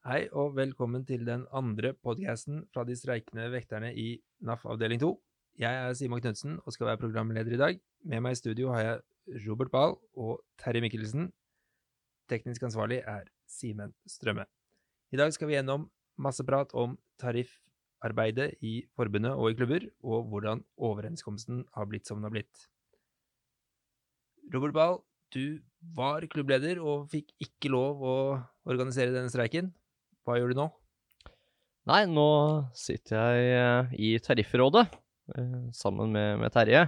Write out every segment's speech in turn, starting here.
Hei og velkommen til den andre podcasten fra de streikende vekterne i NAF avdeling 2. Jeg er Simon Knutsen og skal være programleder i dag. Med meg i studio har jeg Robert Bahl og Terje Mikkelsen. Teknisk ansvarlig er Simen Strømme. I dag skal vi gjennom masse prat om tariffarbeidet i forbundet og i klubber, og hvordan overenskomsten har blitt som den har blitt. Robert Bahl, du var klubbleder og fikk ikke lov å organisere denne streiken. Hva gjør du nå? Nei, nå sitter jeg eh, i Tariffrådet eh, sammen med, med Terje,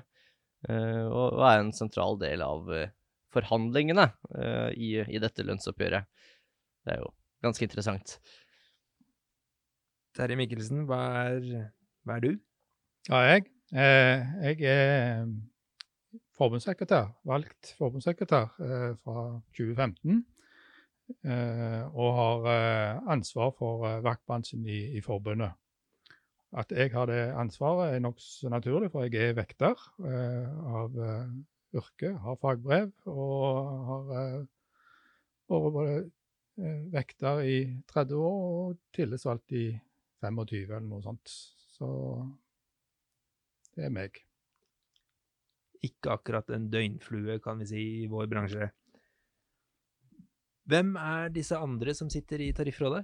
eh, og, er en sentral del av forhandlingene eh, i, i dette lønnsoppgjøret. Det er jo ganske interessant. Terje Mikkelsen, hva er, hva er du? Ja, jeg. Eh, jeg er forbundssekretær, valgt forbundssekretær eh, fra 2015. Eh, og har eh, ansvar for eh, vaktbransjen i, i, forbundet. At jeg har det ansvaret er nokså naturlig, for jeg er vekter av yrke, har fagbrev og har vært både vekter i 30 år og tillitsvalgt i 25 eller noe sånt. Så det er meg. Ikke akkurat en døgnflue, kan vi si, i vår bransje. Hvem er disse andre som sitter i Tariffrådet?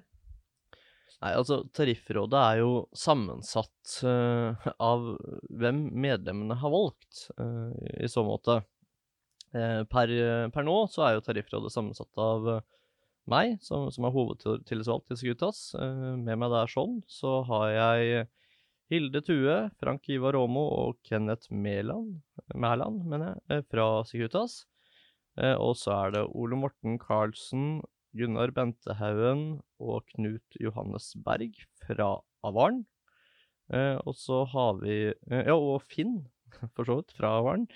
Nei, altså Tariffrådet er jo sammensatt uh, av hvem medlemmene har valgt, uh, i så måte. Uh, per, per, nå så er jo Tariffrådet sammensatt av meg, som, som er hovedtillitsvalgt i Securitas. med meg der sånn så har jeg Hilde Tue, Frank Ivar Råmo og Kenneth Mæland mener jeg, fra Securitas. Eh, og så er det Ole Morten Karlsen, Gunnar Bentehaugen og Knut Johannes Berg fra Avaren. Eh, og så har vi eh, Ja, og Finn, for så vidt, fra Avaren.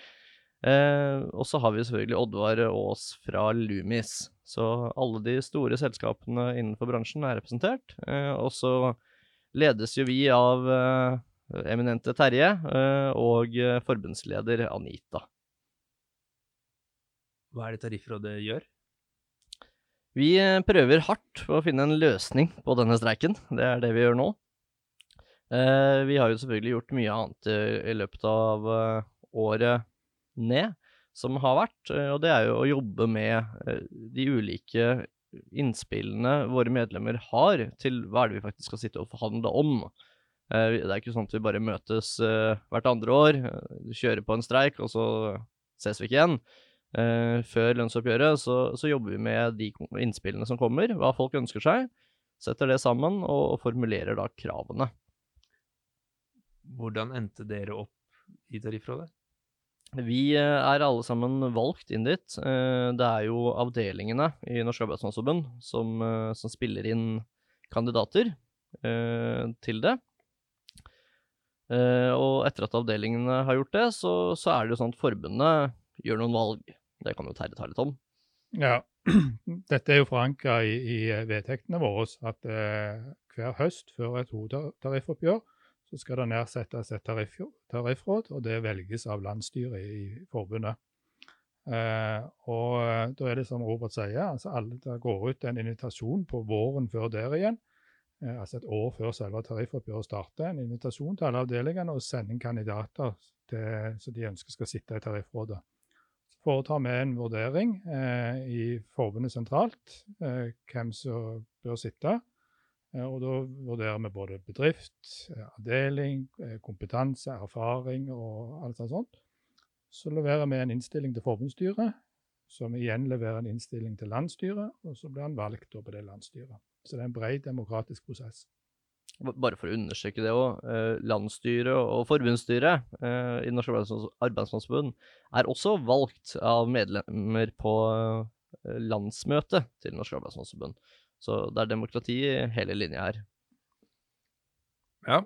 Og så har vi selvfølgelig Oddvar Aas fra Lumis. Så alle de store selskapene innenfor bransjen er representert. Og så ledes jo vi av eminente Terje og forbundsleder Anita. Hva er det Tariffrådet gjør? Vi eh, prøver hardt på å finne en løsning på denne streiken. Det er det vi gjør nå. Eh, vi har jo selvfølgelig gjort mye annet i løpet av eh, året ned som har vært, og det er jo å jobbe med de ulike innspillene våre medlemmer har til hva er det vi faktisk skal sitte og forhandle om. Det er ikke sånn at vi bare møtes hvert andre år, kjører på en streik, og så ses vi ikke igjen. Uh, før lønnsoppgjøret så, så, jobber vi med de innspillene som kommer, hva folk ønsker seg. Setter det sammen og, og formulerer da kravene. Hvordan endte dere opp i Tariffrådet? Vi uh, er alle sammen valgt inn dit. Uh, det er jo avdelingene i Norsk Arbeidsmannsforbund som, som, spiller inn kandidater til det. og etter at avdelingene har gjort det, så, så er det jo sånn at forbundet gjør noen valg. Det kan jo Terje ta litt om. Ja, dette er jo forankra i, i, vedtektene våre at eh, hver høst før et hovedtariffoppgjør så skal det nedsettes et tariff, tariffråd, og det velges av landsstyret i forbundet. Eh, og eh, da er det som Robert sier, altså alle, det går ut en invitasjon på våren før der igjen. Eh, altså et år før selve tariffoppgjøret starter. En invitasjon til alle avdelingene og sende inn kandidater til, som de ønsker skal sitte i tariffrådet foretar vi en vurdering eh, i forbundet sentralt eh, hvem som bør sitte. Eh, og da vurderer vi både bedrift, eh, avdeling, eh, kompetanse, erfaring og alt sånt. Så leverer vi en innstilling til forbundsstyret, som igjen leverer en innstilling til landsstyret, og så blir han valgt på det landsstyret. Så det er en bred demokratisk prosess. Bare for å understreke det òg. Eh, landsstyret og forbundsstyret eh, i Norsk Arbeidsmannsforbund er også valgt av medlemmer på eh, landsmøtet til Norsk Arbeidsmannsforbund. Så det er demokrati i hele linja her. Ja.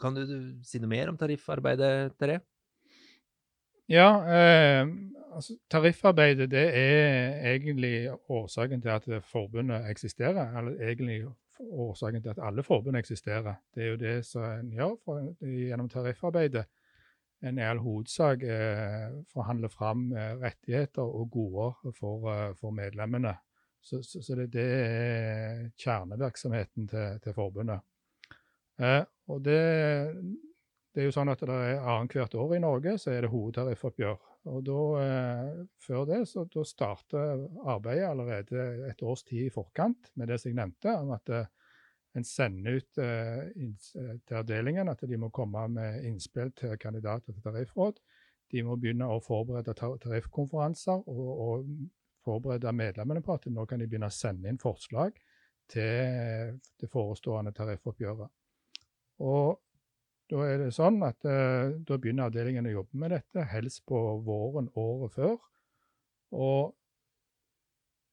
Kan du si noe mer om tariffarbeidet, Terje? Ja, eh, altså tariffarbeidet det er egentlig årsaken til at forbundet eksisterer. Eller egentlig årsaken til at alle forbund eksisterer. Det er jo det som en gjør for, gjennom tariffarbeidet. En i all hovedsak eh, forhandler fram eh, rettigheter og goder for, eh, for, medlemmene Så, så, så det, det, er kjernevirksomheten til, til forbundet. Eh, og det, det, er jo sånn at det er Annethvert år i Norge så er det hovedtariffoppgjør. Og da, eh, Før det så da starter arbeidet allerede et års tid i forkant med det som jeg nevnte, om at eh, en sender ut eh, til avdelingen at de må komme med innspill til kandidater til tariffråd. De må begynne å forberede tariffkonferanser og, og forberede medlemmene på at nå kan de begynne å sende inn forslag til det forestående tariffoppgjøret. Og da er det sånn at eh, da begynner avdelingen å jobbe med dette, helst på våren året før. Og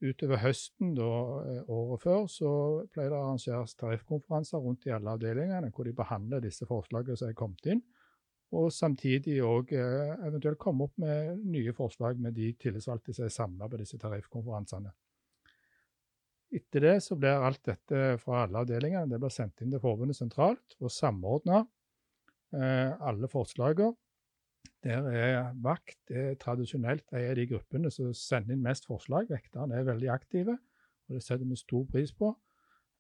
utover høsten da, eh, året før så pleier det å arrangeres tariffkonferanser rundt i alle avdelingene, hvor de behandler disse forslagene som er kommet inn og samtidig òg eh, eventuelt komme opp med nye forslag med de tillitsvalgte som er samla på disse tariffkonferansene. Etter det så blir alt dette fra alle avdelingene det blir sendt inn til forbundet sentralt og samordna alle forslagene. Der er vakt er tradisjonelt en av de gruppene som sender inn mest forslag. Vekterne er veldig aktive, og det setter vi stor pris på.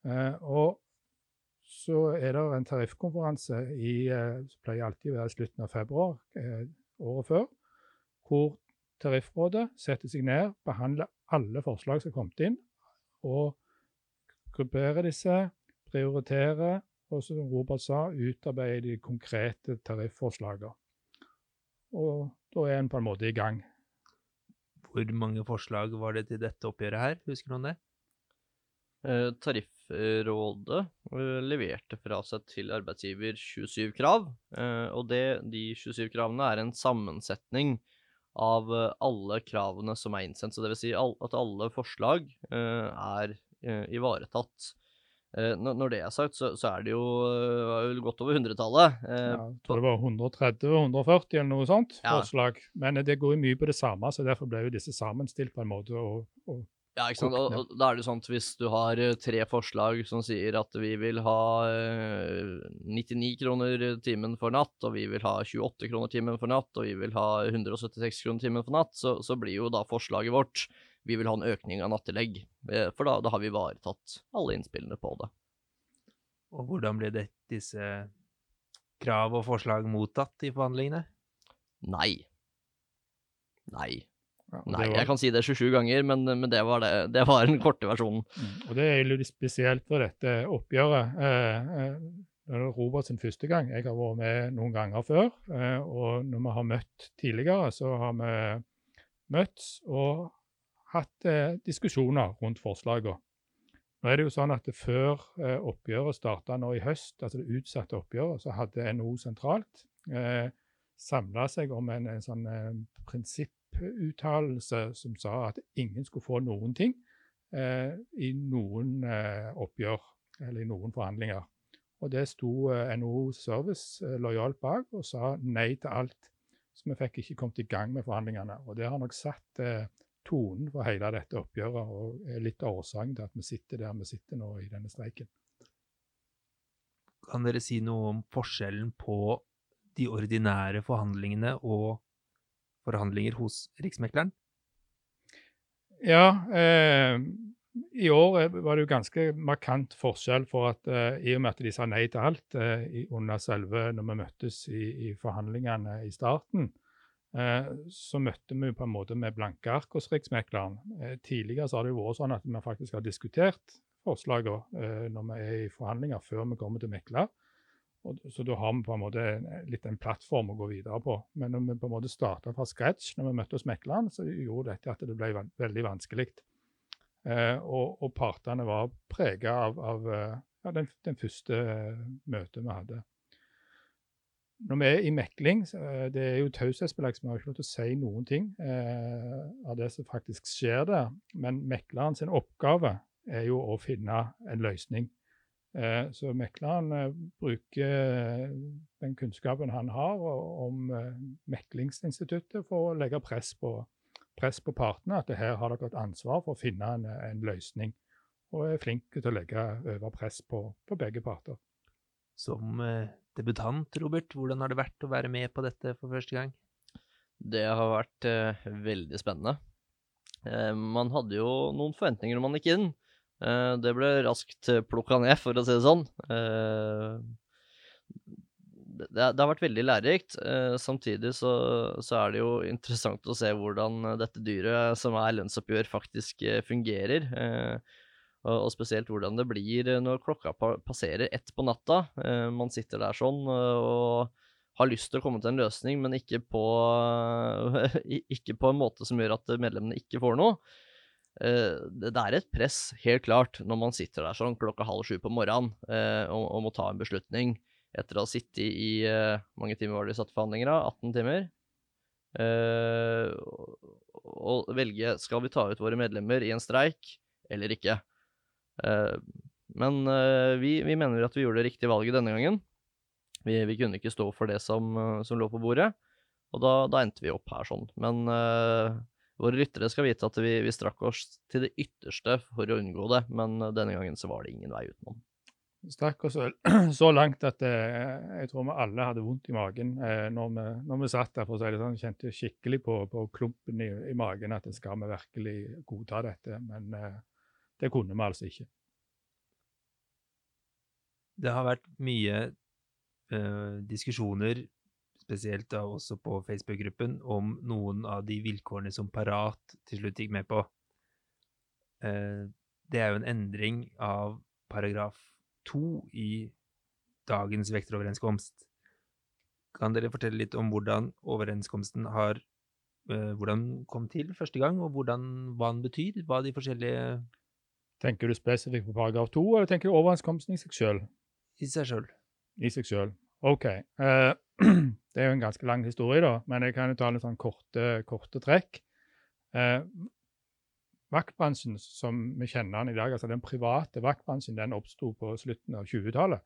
Eh, og så er det en tariffkonferanse i, eh, som pleier alltid å være i slutten av februar eh, året før, hvor Tariffrådet setter seg ned, behandler alle forslag som er kommet inn, og grupperer disse, prioriterer, og som Robert sa, utarbeide de konkrete tarifforslagene. Og da er en på en måte i gang. Hvor mange forslag var det til dette oppgjøret her, husker noen det? Eh, Tariffrådet eh, leverte fra seg til arbeidsgiver 27 krav, eh, og det, de 27 kravene er en sammensetning av alle kravene som er innsendt. Så det vil si at alle forslag er ivaretatt. Når det er sagt, så, så er det jo godt over hundretallet. Ja, jeg tror det var 130-140 eller noe sånt ja. forslag. Men det går jo mye på det samme, så derfor ble jo disse sammenstilt på en måte. og, og ja, ikke sant. Og, da er det sånn at hvis du har eh, tre forslag som sier at vi vil ha eh, 99 kroner timen for natt, og vi vil ha 28 kroner timen for natt, og vi vil ha 176 kroner timen for natt, så, så, blir jo da forslaget vårt vi vil ha en økning av nattillegg. Eh, for da, da har vi ivaretatt alle innspillene på det. Og hvordan ble det, disse krav og forslag mottatt i forhandlingene? Nei. Nei. Ja, Nei, var... jeg kan si det 27 ganger, men, men det, var det, det var den korte versjonen. Mm, og Det er litt spesielt for dette oppgjøret. Eh, eh, det er Robert sin første gang. Jeg har vært med noen ganger før. Eh, og når vi har møtt tidligere, så har vi møtt og hatt eh, diskusjoner rundt forslagene. Nå er det jo sånn at Før eh, oppgjøret starta nå i høst, altså det utsatte oppgjøret, så hadde NHO sentralt eh, samla seg om en, en sånn eh, prinsipputtalelse som sa at ingen skulle få noen ting eh, i noen eh, oppgjør eller i noen forhandlinger. Og Det sto eh, NHO Service eh, lojalt bak og sa nei til alt. Så vi fikk ikke kommet i gang med forhandlingene. Og Det har nok satt tonen for hele dette oppgjøret og er litt av årsaken til at vi sitter der vi sitter nå i denne streiken. Kan dere si noe om forskjellen på de ordinære forhandlingene og forhandlinger hos Riksmekleren? Ja, eh, i år var det jo ganske markant forskjell for at eh, i og med at de sa nei til alt eh, under selve når vi møttes i, i forhandlingene i starten, så møtte vi på en måte med blanke ark hos Riksmekleren. Eh, tidligere så har det jo vært sånn at vi faktisk har diskutert forslagene eh, når vi er i forhandlinger, før vi kommer til mekler. Så da har vi på en måte litt en plattform å gå videre på. Men når vi på en måte starta fra scratch når vi møtte hos mekleren, så gjorde dette at det ble veldig vanskelig. Eh, og, og, partene var prega av, av eh, ja, den, den, første møtet vi hadde. Når vi er i mekling, uh, det er jo taushetsbelagt, så vi har ikke lov til å si noen ting eh, av det som faktisk skjer der. Men mekleren sin oppgave er jo å finne en løsning. Eh, så mekleren eh, bruker eh, den kunnskapen han har om meklingsinstituttet for å legge press på, press på partene, at her har dere et ansvar for å finne en, en løsning. Og er flink til å legge over press på, på begge parter. Som debutant, Robert, hvordan har det vært å være med på dette for første gang? Det har vært eh, veldig spennende. Eh, man hadde jo noen forventninger når man gikk inn. Eh, det ble raskt plukka ned, for å si det sånn. Eh, det, det, har vært veldig lærerikt. Eh, samtidig så, så, er det jo interessant å se hvordan dette dyret, som er lønnsoppgjør, faktisk eh, fungerer. Eh, og, spesielt hvordan det blir når klokka passerer ett på natta. Eh, man sitter der sånn og har lyst til å komme til en løsning, men ikke på, ikke på en måte som gjør at medlemmene ikke får noe. Eh, det er et press, helt klart, når man sitter der sånn klokka halv sju på morgenen eh, og, må ta en beslutning etter å ha sittet i mange timer var det vi satt forhandlinger av? 18 timer. Og velge skal vi ta ut våre medlemmer i en streik eller ikke. Uh, men vi, vi, mener at vi gjorde det riktige valget denne gangen. Vi, vi kunne ikke stå for det som, som lå på bordet, og da, da, endte vi opp her sånn. Men våre lyttere skal vite at vi, vi strakk oss til det ytterste for å unngå det, men denne gangen så var det ingen vei utenom Vi strakk oss så langt at eh, jeg tror vi alle hadde vondt i magen eh, når, vi, når, vi, satt der. for å si det sånn, Kjente skikkelig på, på klumpen i, i, magen at skal vi virkelig godta dette. Men eh, det kunne vi altså ikke. Det har vært mye eh, diskusjoner, spesielt da også på Facebook-gruppen, om noen av de vilkårene som Parat til slutt gikk med på. Eh, det er jo en endring av paragraf to i dagens vekteroverenskomst. Kan dere fortelle litt om hvordan overenskomsten har uh, Hvordan kom til første gang, og hvordan, hva den betyr? Hva de forskjellige Tenker du spesifikt på paragraf to, eller tenker du overenskomsten i seg sjøl? I seg sjøl. I seg sjøl. OK. Uh, det er jo en ganske lang historie, da, men jeg kan jo ta litt sånn korte, korte trekk. Uh, vaktbransjen som vi kjenner den i dag, altså den private vaktbransjen, den oppsto på slutten av 20-tallet.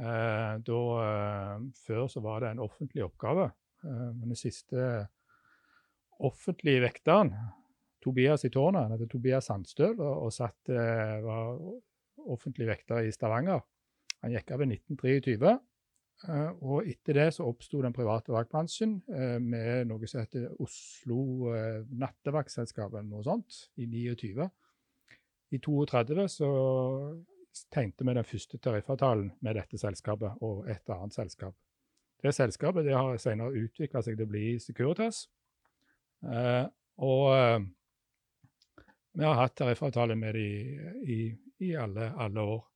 Eh, eh, før så var det en offentlig oppgave. Men den siste offentlige vekteren, Tobias i tårnet, han heter Tobias Sandstøl og, satt, eh, var offentlig vekter i Stavanger. Han gikk av i 1923. Uh, og etter det så oppsto den private vaktbransjen uh, med noe som heter Oslo Nattevaktselskap eller noe sånt, i 29. I 32 så tegnte vi den første tariffavtalen med dette selskapet og et annet selskap. Det selskapet det har senere utvikla seg til å bli Securitas. og vi har hatt tariffavtale med dem i, i alle, alle år.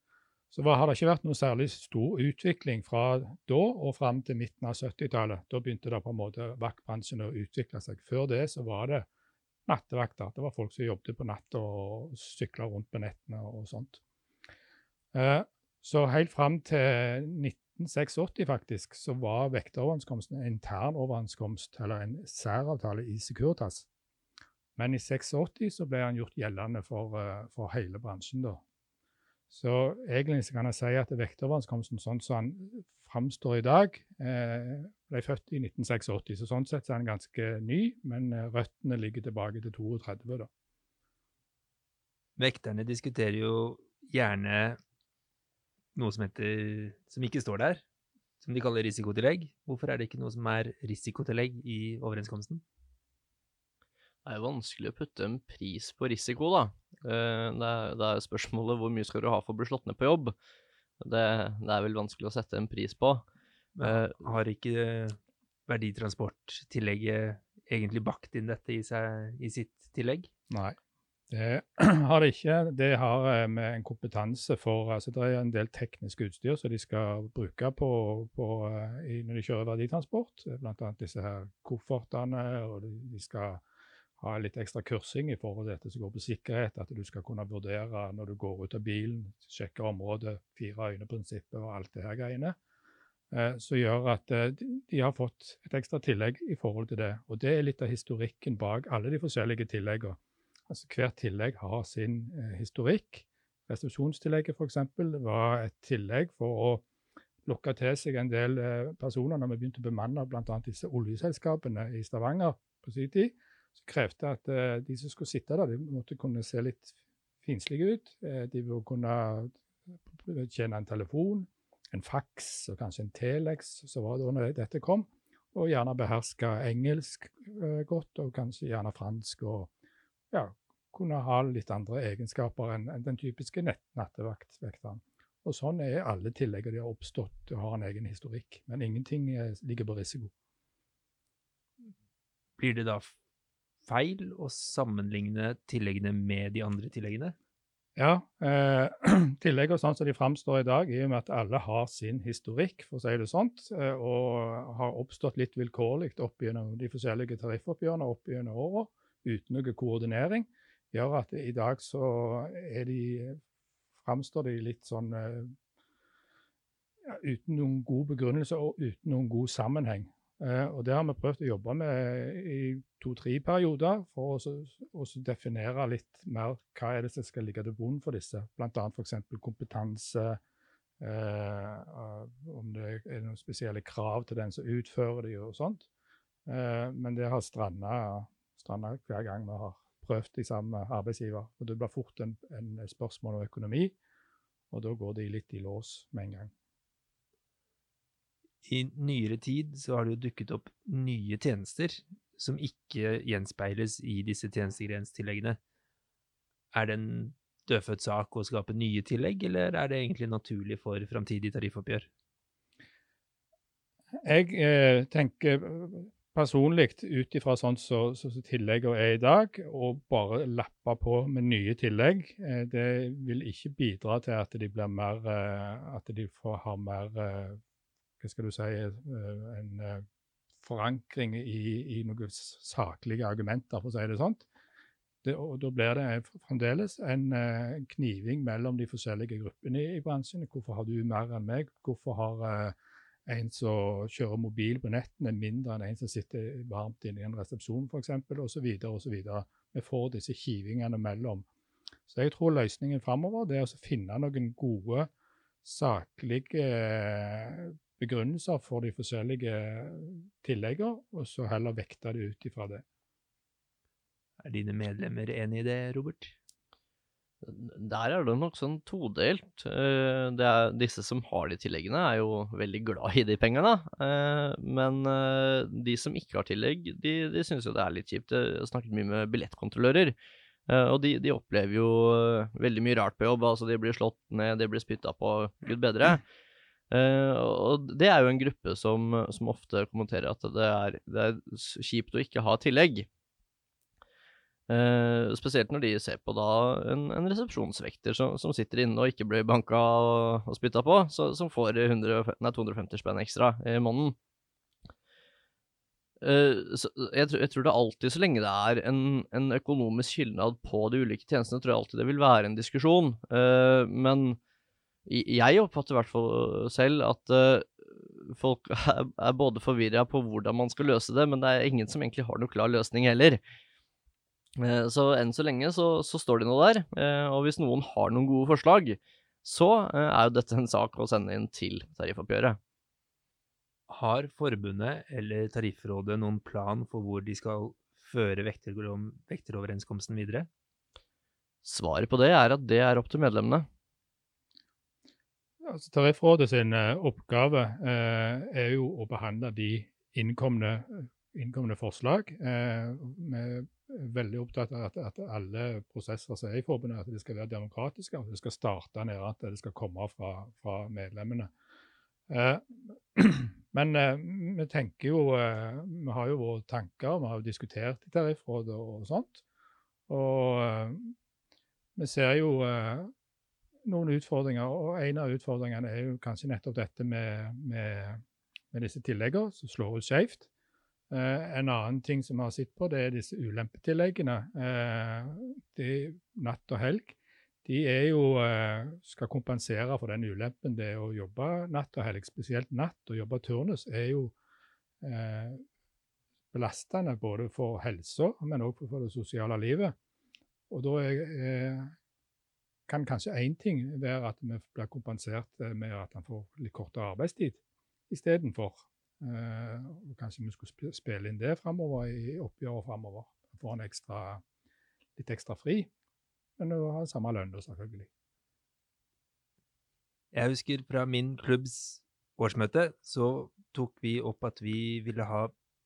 Så har det ikke vært noe særlig stor utvikling fra da og fram til midten av 70-tallet. Da begynte det på en måte vaktbransjen å utvikle seg. Før det så var det nattevakter. Det var folk som jobbet på natta og sykla rundt på nettene og sånt. Eh, så helt fram til 1986 faktisk, så var vekteroverenskomsten en intern overenskomst, eller en særavtale i Securitas. Men i 86 så ble han gjort gjeldende for, eh, for hele bransjen. da. Så egentlig kan jeg si at vekteroverenskomsten sånn som han framstår i dag, eh, ble født i 1986. Så sånn sett er han ganske ny, men eh, røttene ligger tilbake til 32. da. Vekterne diskuterer jo gjerne noe som heter Som ikke står der, som de kaller risikotillegg. Hvorfor er det ikke noe som er risikotillegg i overenskomsten? Det er jo vanskelig å putte en pris på risiko, da. Eh, det er, det er spørsmålet hvor mye skal du ha for å bli slått ned på jobb. Det, det er vel vanskelig å sette en pris på. Men eh, har ikke verditransporttillegget egentlig bakt inn dette i, seg, i sitt tillegg? Nei, det har det ikke. Det har eh, med en kompetanse for altså Det er en del teknisk utstyr som de skal bruke på, på, når de kjører verditransport. Bl.a. disse her koffertene, og de skal ha litt ekstra kursing i forhold til dette som går på sikkerhet. At du skal kunne vurdere når du går ut av bilen, sjekke området, fire øyne-prinsippet og alt det her greiene. Eh, som gjør at eh, de har fått et ekstra tillegg i forhold til det. Og det er litt av historikken bak alle de forskjellige tilleggene. Altså Hvert tillegg har sin eh, historikk. Restriksjonstillegget f.eks. var et tillegg for å lukke til seg en del personer når vi begynte å bemanne bl.a. disse oljeselskapene i Stavanger på sin tid så krevde at uh, de som skulle sitte der, de måtte kunne se litt finslige ut. Uh, de burde kunne tjene en telefon, en faks og kanskje en Telex, så var da dette kom. Og gjerne beherske engelsk godt, og kanskje gjerne fransk og ja, kunne ha litt andre egenskaper enn den typiske nattevaktsvekteren. Og sånn er alle tillegger. de har oppstått og har en egen historikk. Men ingenting eh, ligger på risiko. Blir det da feil å sammenligne tilleggene med de andre tilleggene? Ja, eh, tilleggene sånn som de framstår i dag, i og med at alle har sin historikk, for å si det sånt, eh, og har oppstått litt vilkårlig opp gjennom de forskjellige tariffoppgjørene opp gjennom åra, uten noe koordinering, gjør at i dag så er de, framstår de litt sånn eh, ja, uten noen god begrunnelse og uten noen god sammenheng. Eh, og Det har vi prøvd å jobbe med i to-tre perioder, for å definere litt mer hva er det som skal ligge til bunn for disse. Bl.a. f.eks. kompetanse, eh, om det er noen spesielle krav til den som utfører det, og sånt. Eh, men det har stranda hver gang vi har prøvd de samme arbeidsgiver. Og Det blir fort en, en spørsmål om økonomi, og da går de litt i lås med en gang. I nyere tid så har det jo dukket opp nye tjenester som ikke gjenspeiles i disse tjenestegrenstilleggene. Er det en dødfødt sak å skape nye tillegg, eller er det egentlig naturlig for framtidig tariffoppgjør? Jeg eh, tenker personlig, ut ifra sånn som så, så tilleggene er i dag, å bare lappe på med nye tillegg, eh, det vil ikke bidra til at de mer eh, At de får ha mer eh, Hva skal du si eh, En eh, forankring i, i noen saklige argumenter, for å si det sånn. Og da blir det fremdeles en eh, kniving mellom de forskjellige gruppene i, i bransjen. Hvorfor har du mer enn meg? Hvorfor har en som kjører mobil på nettene, mindre enn en som sitter varmt inne i en resepsjon f.eks., osv. osv. Vi får disse kivingene mellom. Så jeg tror løsningen framover er å finne noen gode, saklige begrunnelser for de forskjellige tilleggene, og så heller vekte det ut ifra det. Er dine medlemmer enig i det, Robert? Der er det nok sånn todelt. Eh, Det er, disse som har de tilleggene, er jo veldig glad i de pengene. eh, Men eh, de som ikke har tillegg, de, de syns jo det er litt kjipt. Jeg har snakket mye med billettkontrollører. eh, Og de, de opplever jo veldig mye rart på jobb. Altså, de blir slått ned, de blir spytta på, gud bedre. Eh, og det er jo en gruppe som, som ofte kommenterer at det er, det er kjipt å ikke ha tillegg. Uh, spesielt når de ser på da en, en resepsjonsvekter som, som sitter inne og ikke blir banka og, og spytta på, så, som får 100, nei, 250 spenn ekstra i måneden. Uh, jeg, jeg tror det alltid, så lenge det er en, en økonomisk skilnad på de ulike tjenestene, tror jeg alltid det vil være en diskusjon. Men jeg oppfatter i hvert fall selv at eh, folk er, er både forvirra på hvordan man skal løse det, men det er ingen som egentlig har noen klar løsning heller. Eh, Så enn så lenge så, så står de nå der, eh, og hvis noen har noen gode forslag, så eh, er jo dette en sak å sende inn til tariffoppgjøret. Har forbundet eller tariffrådet noen plan for hvor de skal føre vekteroverenskomsten videre? Svaret på det er at det er opp til medlemmene. Altså, Tariffrådet sin eh, oppgave eh, er jo å behandle de innkomne, innkomne forslag. Eh, vi er veldig opptatt av at, at alle prosesser som er i forbundet, at de skal være demokratiske. at Det skal starte nede, at det skal komme fra, fra medlemmene. Eh, men eh, vi tenker jo eh, Vi har jo våre tanker, vi har jo diskutert i Tariffrådet og sånt. Og eh, vi ser jo eh, noen utfordringer, og en av utfordringene er jo kanskje nettopp dette med, med, med disse tilleggene som slår ut skjevt. Eh, en annen ting som vi har sett på, det er disse ulempetilleggene. Eh, de, natt og helg. De er jo, eh, skal kompensere for den ulempen det er å jobbe natt og helg. Spesielt natt og jobbe turnus er jo eh, belastende både for helsa, men også for det sosiale livet. Og da er, eh, kan kanskje én ting være at vi blir kompensert eh, med at han får litt kortere arbeidstid istedenfor. Uh, kanskje vi skulle spille inn det framover i oppgjøret framover. Få han ekstra, litt ekstra fri, men å ha samme lønn, selvfølgelig. Jeg husker fra min klubbs årsmøte, så tok vi opp at vi ville ha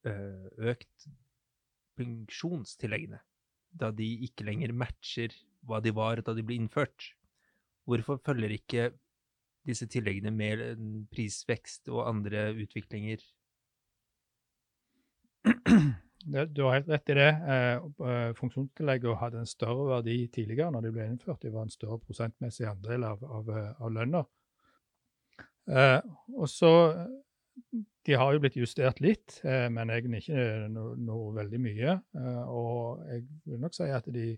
eh, økt pensjonstilleggene. da de ikke lenger matcher hva de var da de ble innført. Hvorfor følger ikke disse tilleggene med prisvekst og andre utviklinger? Du har helt rett i det. Eh, eh, funksjonstillegget hadde en større verdi tidligere når de ble innført. De var en større prosentmessig andel av, av, eh, av lønna. De har jo blitt justert litt, men egentlig ikke noe, noe veldig mye. Og jeg vil nok si at de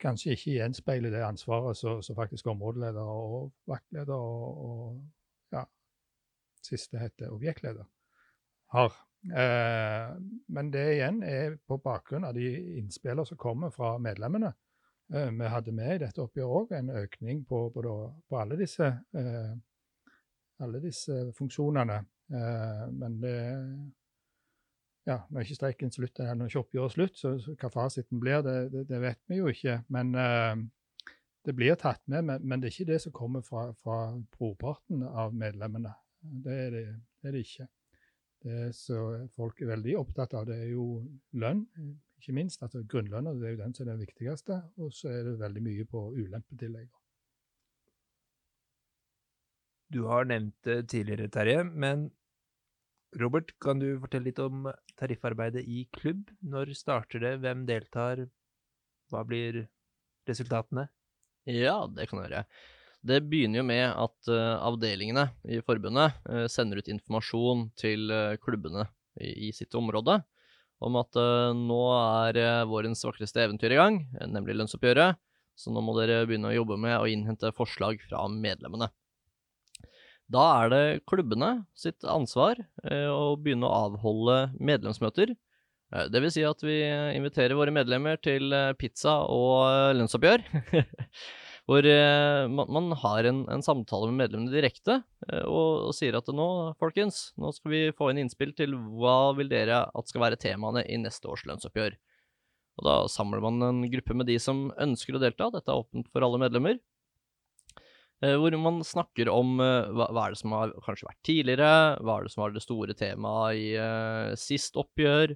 kanskje ikke gjenspeiler det ansvaret som faktisk områdeleder og vaktleder og, og ja, siste heter objektleder har. Eh, men det igjen er på bakgrunn av de innspillene som kommer fra medlemmene. Eh, vi hadde med i dette oppgjøret òg en økning på, på, på alle, disse, eh, alle, disse, funksjonene. Eh, men det ja, Nå er ikke streiken slutt, eller når ikke oppgjøret slutt, så, så, hva fasiten blir, det, det, det, vet vi jo ikke. Men uh, det blir tatt med, men, men, det er ikke det som kommer fra, fra brorparten av medlemmene. Det er det, det er det ikke. Det som folk er veldig opptatt av, det er jo lønn, ikke minst. altså Grunnlønna er jo den som er den viktigste. Og så er det veldig mye på ulempetillegg. Du har nevnt det tidligere, Terje, men Robert, kan du fortelle litt om tariffarbeidet i klubb? Når starter det, hvem deltar, hva blir resultatene? Ja, det kan jeg gjøre. Det begynner jo med at uh, avdelingene i forbundet uh, sender ut informasjon til uh, klubbene i, sitt område om at nå er vårens vakreste eventyr i gang, nemlig lønnsoppgjøret. Så nå må dere begynne å jobbe med å innhente forslag fra medlemmene. Da er det klubbene sitt ansvar å begynne å avholde medlemsmøter. Det vil si at vi inviterer våre medlemmer til pizza og lønnsoppgjør. Hvor eh, man, har en, en, samtale med medlemmene direkte eh, og, og, sier at nå, folkens, nå skal vi få inn innspill til hva vil dere at skal være temaene i neste års lønnsoppgjør. Og Da samler man en gruppe med de som ønsker å delta, dette er åpent for alle medlemmer. Eh, hvor man snakker om eh, hva, hva, er det som har kanskje vært tidligere, hva er det som var det store temaet i uh, sist oppgjør,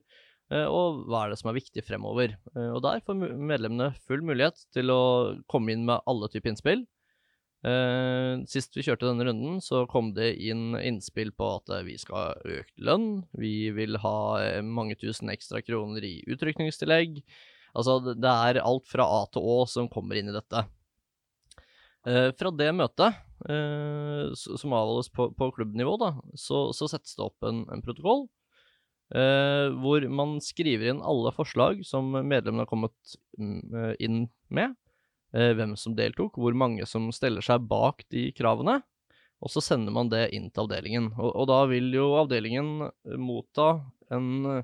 uh, og hva er det som er viktig fremover. Uh, og der får medlemmene full mulighet til å komme inn med alle typer innspill. Sist vi kjørte denne runden, så kom det inn innspill på at vi skal ha økt lønn, vi vil ha mange tusen ekstra kroner i utrykningstillegg. Altså, det er alt fra A til Å som kommer inn i dette. Uh, fra det møtet, uh, som avholdes på, på klubbnivå, da, så, så, settes det opp en, en protokoll Uh, hvor man skriver inn alle forslag som medlemmene har kommet uh, inn med. Hvem som deltok, hvor mange som steller seg bak de kravene. Og så sender man det inn til avdelingen. Og, og da vil jo avdelingen motta en,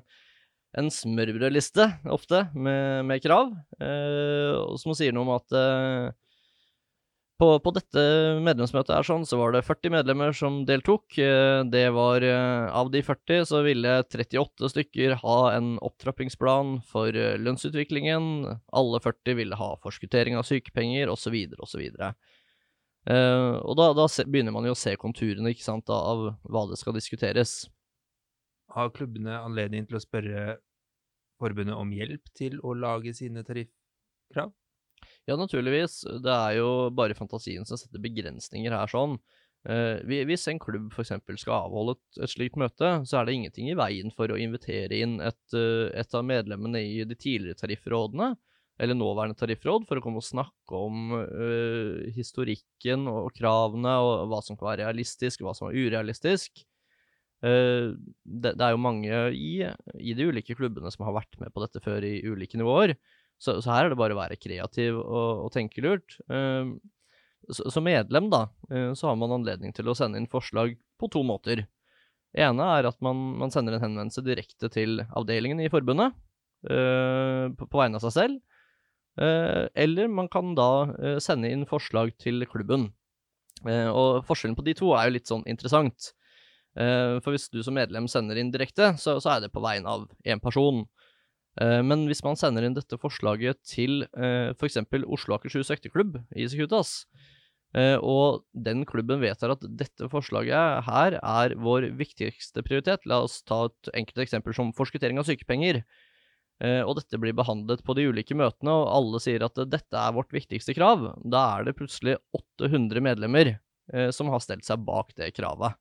en smørbrødliste, ofte, med, med krav, som sier noe om at på, på, dette medlemsmøtet her sånn, så var det 40 medlemmer som deltok. Eh, det var eh, Av de 40 så ville 38 stykker ha en opptrappingsplan for eh, lønnsutviklingen. Alle 40 ville ha forskuttering av sykepenger, osv., osv. Uh, og da, da begynner man jo å se konturene ikke sant, av hva det skal diskuteres. Har klubbene anledning til å spørre forbundet om hjelp til å lage sine tariffkrav? Ja, naturligvis. Det er jo bare fantasien som setter begrensninger her sånn. Uh, hvis en klubb f.eks. skal avholde et, et, slikt møte, så er det ingenting i veien for å invitere inn et, uh, et av medlemmene i de tidligere tariffrådene, eller nåværende tariffråd, for å komme og snakke om uh, historikken og kravene, og hva som kan være realistisk, og hva som er urealistisk. Det, det, er jo mange i, i de ulike klubbene som har vært med på dette før i ulike nivåer. Så, så, her er det bare å være kreativ og, og tenke lurt. Uh, som medlem, da, uh, så har man anledning til å sende inn forslag på to måter. Det ene er at man, man sender en henvendelse direkte til avdelingen i forbundet uh, på, på, vegne av seg selv. Eh, eller man kan da sende inn forslag til klubben. og forskjellen på de to er jo litt sånn interessant. for hvis du som medlem sender inn direkte, så, så er det på vegne av én person. Eh, men hvis man sender inn dette forslaget til f.eks. For Oslo Akershus Økteklubb i Securitas, uh, og den klubben vedtar at dette forslaget her er vår viktigste prioritet La oss ta et enkelt eksempel som forskuttering av sykepenger. eh, og dette blir behandlet på de ulike møtene, og alle sier at eh, dette er vårt viktigste krav, da er det plutselig 800 medlemmer eh, som har stelt seg bak det kravet.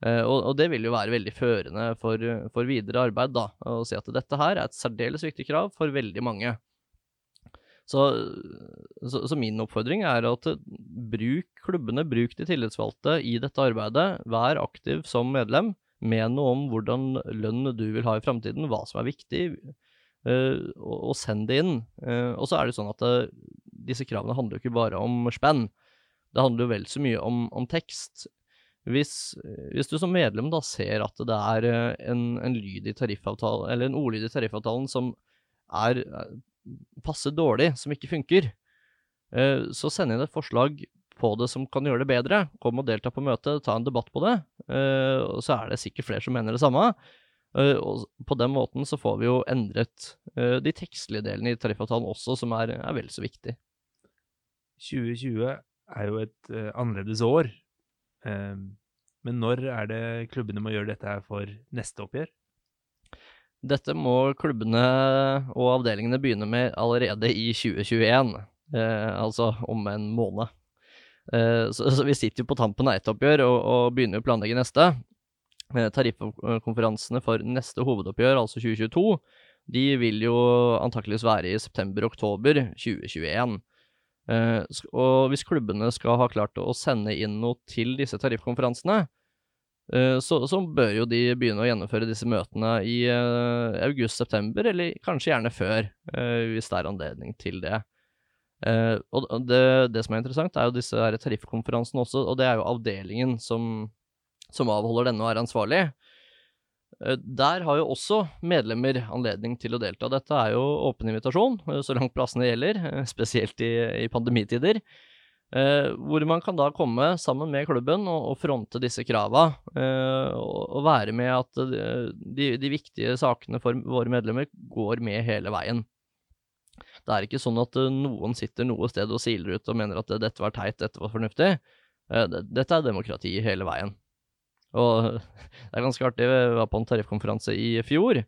Eh, og, og, det vil jo være veldig førende for, for videre arbeid, da, å si at dette her er et særdeles viktig krav for veldig mange. Så, så, så, min oppfordring er at bruk klubbene, bruk de tillitsvalgte i dette arbeidet. Vær aktiv som medlem. Med noe om hvordan lønn du vil ha i framtiden, hva som er viktig, uh, og, send det inn. Uh, og så er det sånn at disse kravene handler jo ikke bare om spenn. Det handler jo vel så mye om, om tekst. Hvis, hvis, du som medlem da ser at det er en, en lyd i tariffavtalen, eller en ordlyd i tariffavtalen som er passer dårlig, som ikke funker, eh, så send inn et forslag på det som kan gjøre det bedre. Kom og delta på møtet, ta en debatt på det. Eh, og så er det sikkert flere som mener det samme. Eh, og på den måten så får vi jo endret de tekstlige delene i tariffavtalen også, som er, er vel så viktig. 2020 er jo et annerledes år. Um, men når er det klubbene må gjøre dette her for neste oppgjør? Dette må klubbene og avdelingene begynne med allerede i 2021, eh, altså om en måned. Eh, så, så, vi sitter jo på tampen av ett oppgjør og, og begynner å planlegge neste. Eh, tariffkonferansene for neste hovedoppgjør, altså 2022, de vil jo antakeligvis være i september-oktober 2021. Eh, og hvis klubbene skal ha klart å sende inn noe til disse tariffkonferansene, Eh, så, så, bør jo de begynne å gjennomføre disse møtene i uh, august-september, eller kanskje gjerne før, uh, hvis det er anledning til det. Uh, og det, det, som er interessant, er jo disse tariffkonferansene også, og det er jo avdelingen som, som avholder denne og er ansvarlig. Der har jo også medlemmer anledning til å delta. Dette er jo åpen invitasjon, så langt plassene gjelder, spesielt i, i pandemitider. Eh, hvor man kan da komme sammen med klubben og, og fronte disse krava, eh, og, og, være med at de, de, viktige sakene for våre medlemmer går med hele veien. Det er ikke sånn at noen sitter noe sted og siler ut og mener at dette var teit, dette var fornuftig. Det, dette er demokrati hele veien. Og det er ganske artig, vi var på en tariffkonferanse i fjor,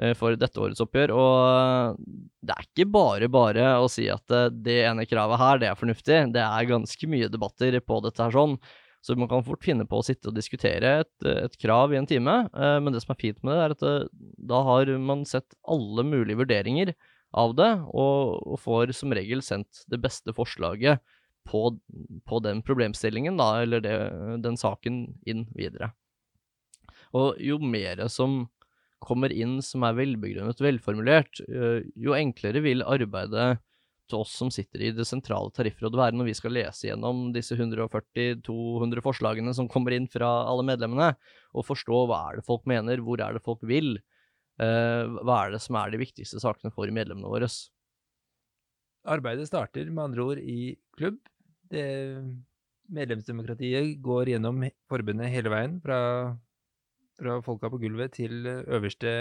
Eh, for dette årets oppgjør. Og det er ikke bare bare å si at eh, det ene kravet her, det er fornuftig. Det er ganske mye debatter på dette her sånn. Så man kan fort finne på å sitte og diskutere et, et krav i en time. Eh, men det som er fint med det, er at da har man sett alle mulige vurderinger av det, og, og får som regel sendt det beste forslaget på, på den problemstillingen, da, eller det, den saken, inn videre. Og jo mer som kommer inn som er velbegrunnet velformulert, eh, jo enklere vil arbeidet til oss som sitter i det sentrale tariffrådet være når vi skal lese gjennom disse 140-200 forslagene som kommer inn fra alle medlemmene, og forstå hva er det folk mener, hvor er det folk vil, eh, hva er det som er de viktigste sakene for medlemmene våre. Arbeidet starter med andre ord i klubb. Det medlemsdemokratiet går gjennom forbundet hele veien, fra fra folka på gulvet til øverste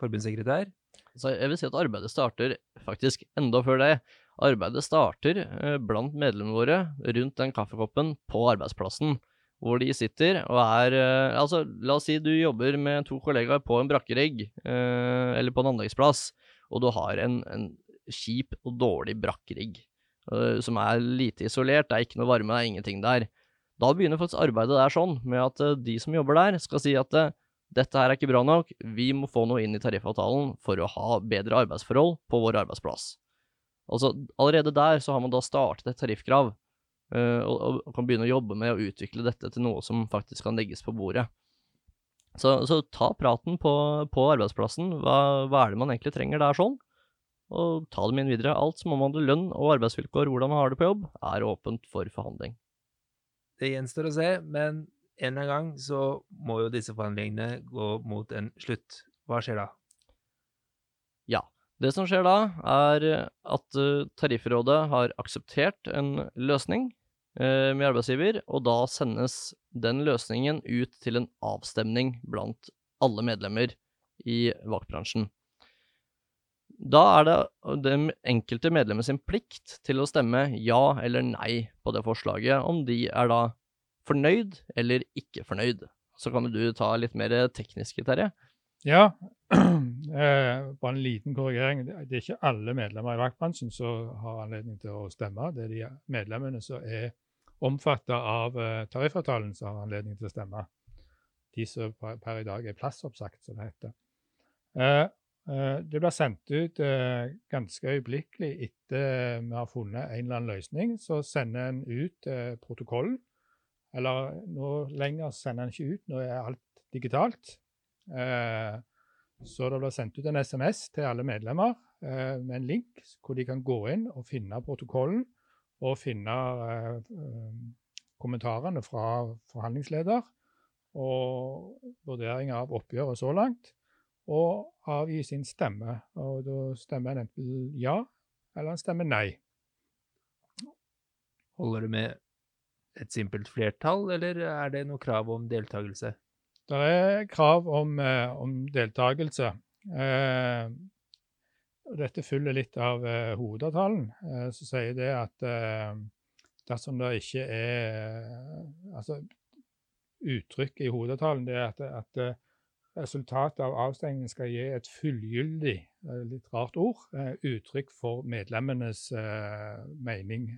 forbundssekretær? Så jeg vil si at arbeidet starter faktisk enda før det. Arbeidet starter eh, blant medlemmene våre rundt den kaffekoppen på arbeidsplassen, hvor de sitter og er eh, Altså, la oss si du jobber med to kollegaer på en brakkerigg, eh, eller på en anleggsplass, og du har en, en kjip og dårlig brakkerigg som er lite isolert, det er ikke noe varme, det er ingenting der. Da begynner faktisk arbeidet der sånn, med at uh, de som jobber der, skal si at uh, dette her er ikke bra nok, vi må få noe inn i tariffavtalen for å ha bedre arbeidsforhold på vår arbeidsplass. Altså, allerede der så har man da startet et tariffkrav, og, og, kan begynne å jobbe med å utvikle dette til noe som faktisk kan legges på bordet. Så, så ta praten på, på arbeidsplassen. Hva, hva, er det man egentlig trenger der sånn? Og ta dem inn videre. Alt som omhandler lønn og arbeidsvilkår, hvordan man har det på jobb, er åpent for forhandling. Det gjenstår å se, men en eller annen gang så må jo disse forhandlingene gå mot en slutt. Hva skjer da? Ja. Det som skjer da, er at uh, Tariffrådet har akseptert en løsning uh, med arbeidsgiver, og da sendes den løsningen ut til en avstemning blant alle medlemmer i vaktbransjen. Da er det de enkelte medlemmet sin plikt til å stemme ja eller nei på det forslaget, om de er da fornøyd eller ikke fornøyd. Så kan du ta litt mer tekniske, Terje. Ja, eh, bare en liten korrigering. Det er ikke alle medlemmer i vaktbransjen som har anledning til å stemme. Det er de medlemmene som er omfattet av eh, tariffavtalen, som har anledning til å stemme. De som per, i dag er plassoppsagt, som det heter. Eh, det blir sendt ut eh, ganske øyeblikkelig etter vi har funnet en eller annen løsning. Så sender en ut eh, protokollen. Eller nå lenger sender en ikke ut, nå er alt digitalt. Eh, så det blir sendt ut en SMS til alle medlemmer eh, med en link hvor de kan gå inn og finne protokollen og finne eh, eh, kommentarene fra forhandlingsleder og vurderinger av oppgjøret så langt, og avgi sin stemme. Og da stemmer en enten ja eller en stemmer nei. Holder det med et simpelt flertall, eller er det noe krav om deltakelse? Det er krav om, eh, om deltakelse. Eh, dette følger litt av eh, hovedavtalen, eh, som sier det at eh, dersom det ikke er Altså, uttrykket i hovedavtalen det er at, at eh, resultatet av avstengningen skal gi et fullgyldig, eh, litt rart ord, eh, uttrykk for medlemmenes eh, mening.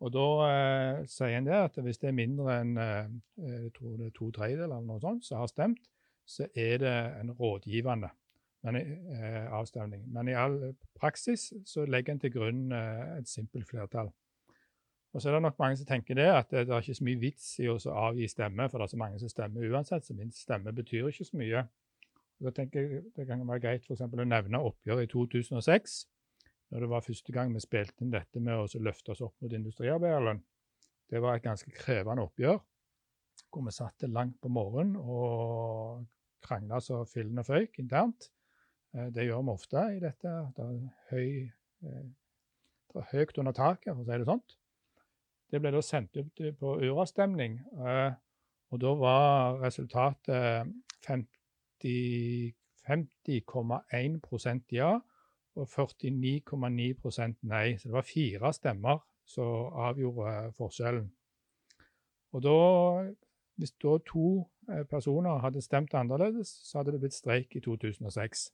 Og da eh, sier en det at hvis det er mindre enn jeg tror det er to tredjedeler eller noe sånt som har stemt, så er det en rådgivende men, eh, avstemning. Men i all praksis så legger en til grunn eh, et simpelt flertall. Og så er det nok mange som tenker det, at det, er ikke så mye vits i å avgi stemme, for det er så mange som stemmer uansett, så min stemme betyr ikke så mye. Og da tenker jeg Det kan være greit for å nevne oppgjøret i 2006, når det var første gang vi spilte inn dette med å løfte oss opp mot industriarbeiderlønn. Det var et ganske krevende oppgjør, hvor vi satt langt på morgenen og krangla så fillene føyk internt. Eh, Det gjør vi ofte i dette. Det er, høy, eh, det er høyt under taket, for å si det sånt. Det ble da sendt ut eh, på uravstemning, eh, og da var resultatet 50,1 50 ja og 49,9 nei. Så det var fire stemmer som avgjorde forskjellen. Og da, hvis da to eh, personer hadde stemt annerledes, så hadde det blitt streik i 2006.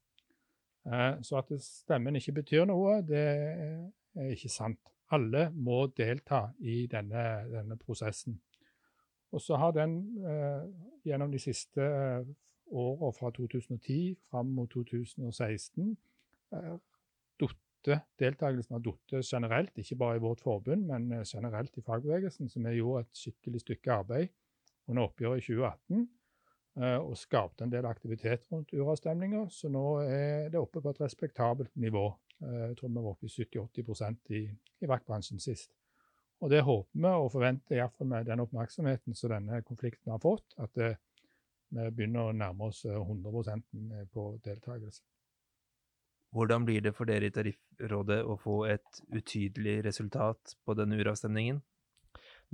Eh, Så at stemmen ikke betyr noe, det er ikke sant. Alle må delta i denne, denne prosessen. Og så har den eh, gjennom de siste eh, åra fra 2010 fram mot 2016 eh, dutte, deltakelsen har datt generelt, ikke bare i vårt forbund, men eh, generelt i fagbevegelsen, så vi gjorde et skikkelig stykke arbeid under oppgjøret i 2018 eh, og skapte en del aktivitet rundt uravstemninger. Så nå er det oppe på et respektabelt nivå. Eh, Jeg tror vi var oppe i 70-80 i, i vaktbransjen sist. Og det håper vi og forventer, iallfall med den oppmerksomheten som denne konflikten har fått, at det, vi begynner å nærme oss eh, 100% på deltakelse. Hvordan blir det for dere i Tariffrådet å få et utydelig resultat på denne uravstemningen?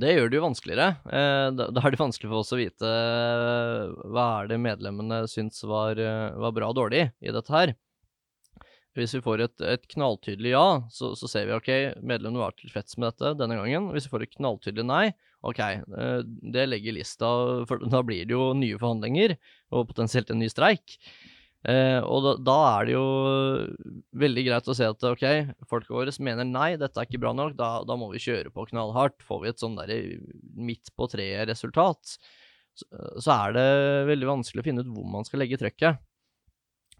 Det gjør det jo vanskeligere. Eh, da, er det vanskelig for oss å vite eh, hva er det medlemmene syns var, eh, var bra og dårlig i dette her. Hvis vi får et, et knalltydelig ja, så, så ser vi ok, medlemmene var tilfreds med dette denne gangen. Hvis vi får et knalltydelig nei, ok, eh, det legger lista, for da blir det jo nye forhandlinger og potensielt en ny streik. Eh, og da, da er det jo veldig greit å se at ok, folka våre mener nei, dette er ikke bra nok, da, da må vi kjøre på knallhardt. Får vi et sånn derre midt på treet-resultat, så, så er det veldig vanskelig å finne ut hvor man skal legge trøkket.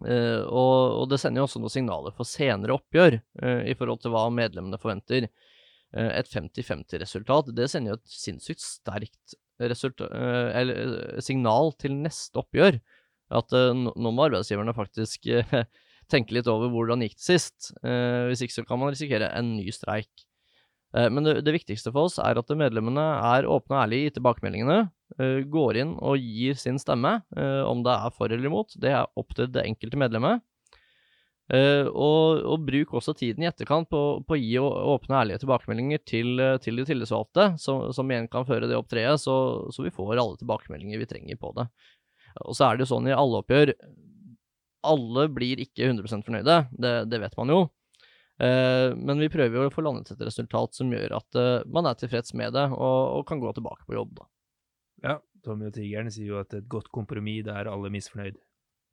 Eh, og, og det sender jo også noen signaler for senere oppgjør uh, i forhold til hva medlemmene forventer. Uh, et 50-50-resultat, det sender jo et sinnssykt sterkt eller, signal til neste oppgjør. At nå må arbeidsgiverne faktisk tenke litt over hvordan gikk det sist. Hvis ikke så kan man risikere en ny streik. Eh, men det, det viktigste for oss er at medlemmene er åpne og ærlige i tilbakemeldingene. eh, går inn og gir sin stemme, eh, om det er for eller imot. Det er opp til det enkelte medlemmet. Og, og bruk også tiden i etterkant på, på å gi åpne og ærlige tilbakemeldinger til, til de tillitsvalgte, som, som igjen kan føre det opp treet, så, så vi får alle tilbakemeldinger vi trenger på det. Og så er det jo sånn i alle oppgjør Alle blir ikke 100 fornøyde, det, det vet man jo. Eh, men vi prøver jo å få landet et resultat som gjør at eh, man er tilfreds med det, og, og kan gå tilbake på jobb, da. Ja, Tommy og Tigeren sier jo at et godt kompromiss, er alle misfornøyd.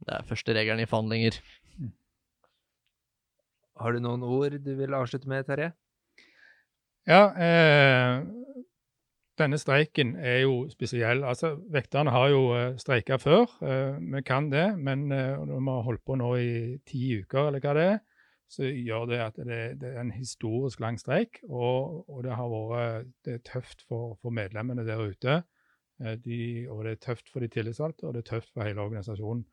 Det er første regelen i forhandlinger. Har du noen ord du vil avslutte med, Terje? Ja, eh, denne streiken er jo spesiell. Altså, Vekterne har jo eh, streika før, eh, vi kan det. Men eh, når vi har holdt på nå i ti uker, eller hva det er, så gjør det at det, det er en historisk lang streik. Og, og det har vært det er tøft for, for medlemmene der ute. Eh, de, og det er tøft for de tillitsvalgte, og det er tøft for hele organisasjonen.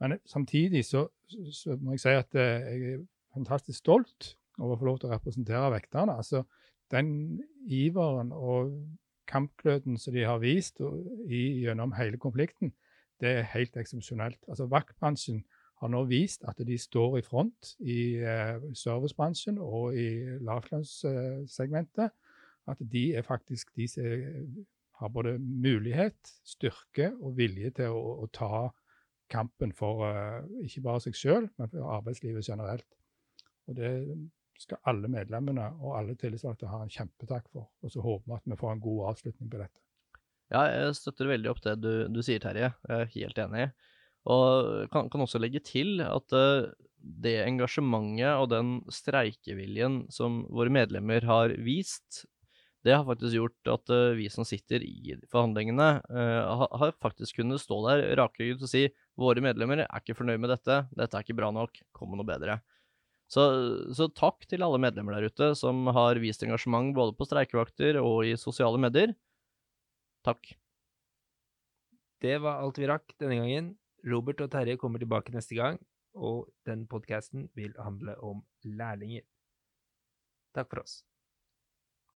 Men samtidig så, så må jeg si at eh, jeg er fantastisk stolt over å få lov til å representere vekterne. Altså, den iveren og kampgløden som de har vist i, gjennom hele konflikten, det er helt eksepsjonelt. Altså, Vaktbransjen har nå vist at de står i front i eh, servicebransjen og i lavtlønnssegmentet. At de er faktisk de som har både mulighet, styrke og vilje til å, å ta kampen for uh, ikke bare seg sjøl, men for arbeidslivet generelt. Og Det skal alle medlemmene og alle tillitsvalgte ha en kjempetakk for. Og så håper vi at vi får en god avslutning på dette. Ja, jeg støtter veldig opp det du, du sier, Terje. Jeg er helt enig. Og kan, kan også legge til at uh, det engasjementet og den streikeviljen som våre medlemmer har vist, det har faktisk gjort at uh, vi som sitter i forhandlingene, uh, har faktisk kunnet stå der rakrygget og si våre medlemmer er ikke fornøyd med dette, dette er ikke bra nok, kom med noe bedre. Så, så, takk til alle medlemmer der ute som har vist engasjement både på streikevakter og i sosiale medier. Takk. Det var alt vi rakk denne gangen. Robert og Terje kommer tilbake neste gang, og den podkasten vil handle om lærlinger. Takk for oss.